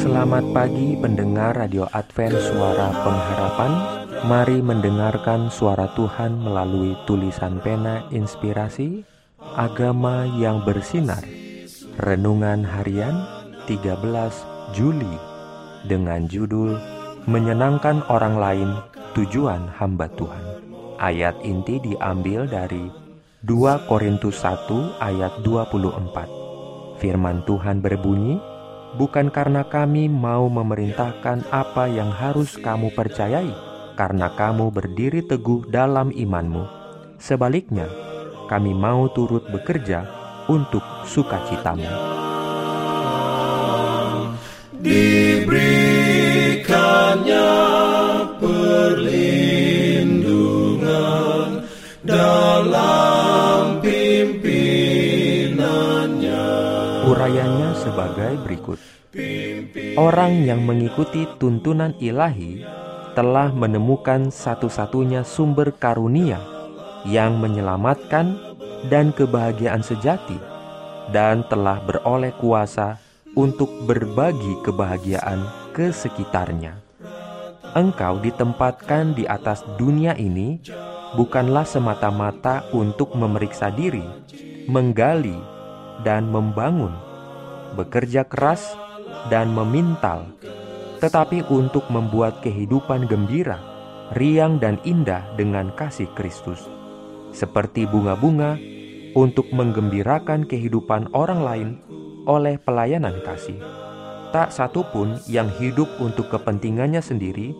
Selamat pagi pendengar Radio Advent Suara Pengharapan. Mari mendengarkan suara Tuhan melalui tulisan pena inspirasi Agama yang bersinar. Renungan harian 13 Juli Dengan judul Menyenangkan orang lain Tujuan hamba Tuhan Ayat inti diambil dari 2 Korintus 1 ayat 24 Firman Tuhan berbunyi, bukan karena kami mau memerintahkan apa yang harus kamu percayai, karena kamu berdiri teguh dalam imanmu. Sebaliknya, kami mau turut bekerja untuk sukacitamu. Diberikannya perlindungan dalam pimpinannya. Urayanya sebagai berikut. Orang yang mengikuti tuntunan ilahi telah menemukan satu-satunya sumber karunia yang menyelamatkan dan kebahagiaan sejati dan telah beroleh kuasa untuk berbagi kebahagiaan ke sekitarnya. Engkau ditempatkan di atas dunia ini bukanlah semata-mata untuk memeriksa diri, menggali, dan membangun, bekerja keras dan memintal, tetapi untuk membuat kehidupan gembira, riang dan indah dengan kasih Kristus. Seperti bunga-bunga untuk menggembirakan kehidupan orang lain oleh pelayanan kasih. Tak satu pun yang hidup untuk kepentingannya sendiri,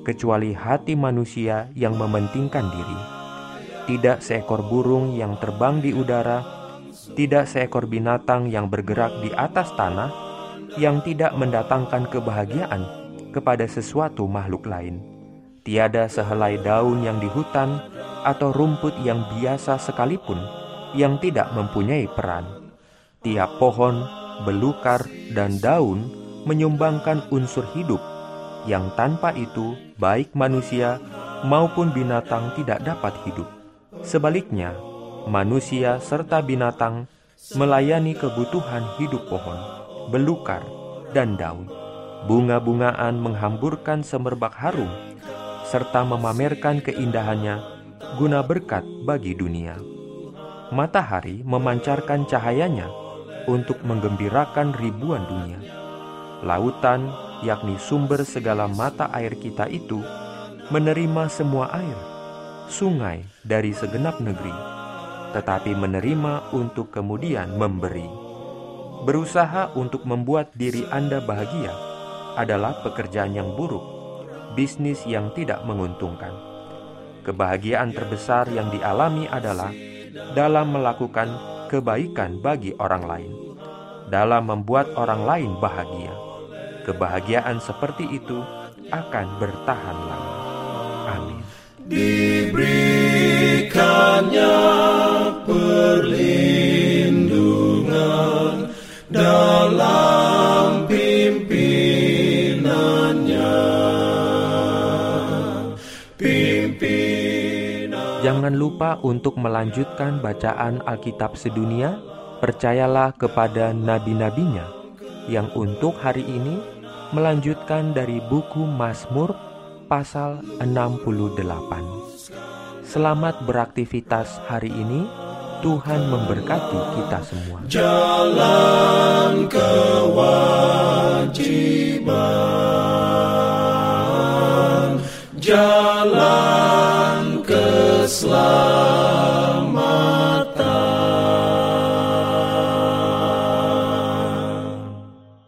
kecuali hati manusia yang mementingkan diri. Tidak seekor burung yang terbang di udara, tidak seekor binatang yang bergerak di atas tanah, yang tidak mendatangkan kebahagiaan kepada sesuatu makhluk lain. Tiada sehelai daun yang di hutan atau rumput yang biasa sekalipun yang tidak mempunyai peran. Tiap pohon, belukar, dan daun menyumbangkan unsur hidup yang tanpa itu baik manusia maupun binatang tidak dapat hidup. Sebaliknya, manusia serta binatang melayani kebutuhan hidup pohon, belukar, dan daun. Bunga-bungaan menghamburkan semerbak harum serta memamerkan keindahannya guna berkat bagi dunia. Matahari memancarkan cahayanya untuk menggembirakan ribuan dunia. Lautan, yakni sumber segala mata air kita itu, menerima semua air, sungai dari segenap negeri, tetapi menerima untuk kemudian memberi. Berusaha untuk membuat diri Anda bahagia adalah pekerjaan yang buruk, bisnis yang tidak menguntungkan. Kebahagiaan terbesar yang dialami adalah dalam melakukan kebaikan bagi orang lain, dalam membuat orang lain bahagia. Kebahagiaan seperti itu akan bertahan lama. Amin. Diberikannya Jangan lupa untuk melanjutkan bacaan Alkitab sedunia. Percayalah kepada nabi-nabinya yang untuk hari ini melanjutkan dari buku Mazmur pasal 68. Selamat beraktivitas hari ini. Tuhan memberkati kita semua. jalan kewajiban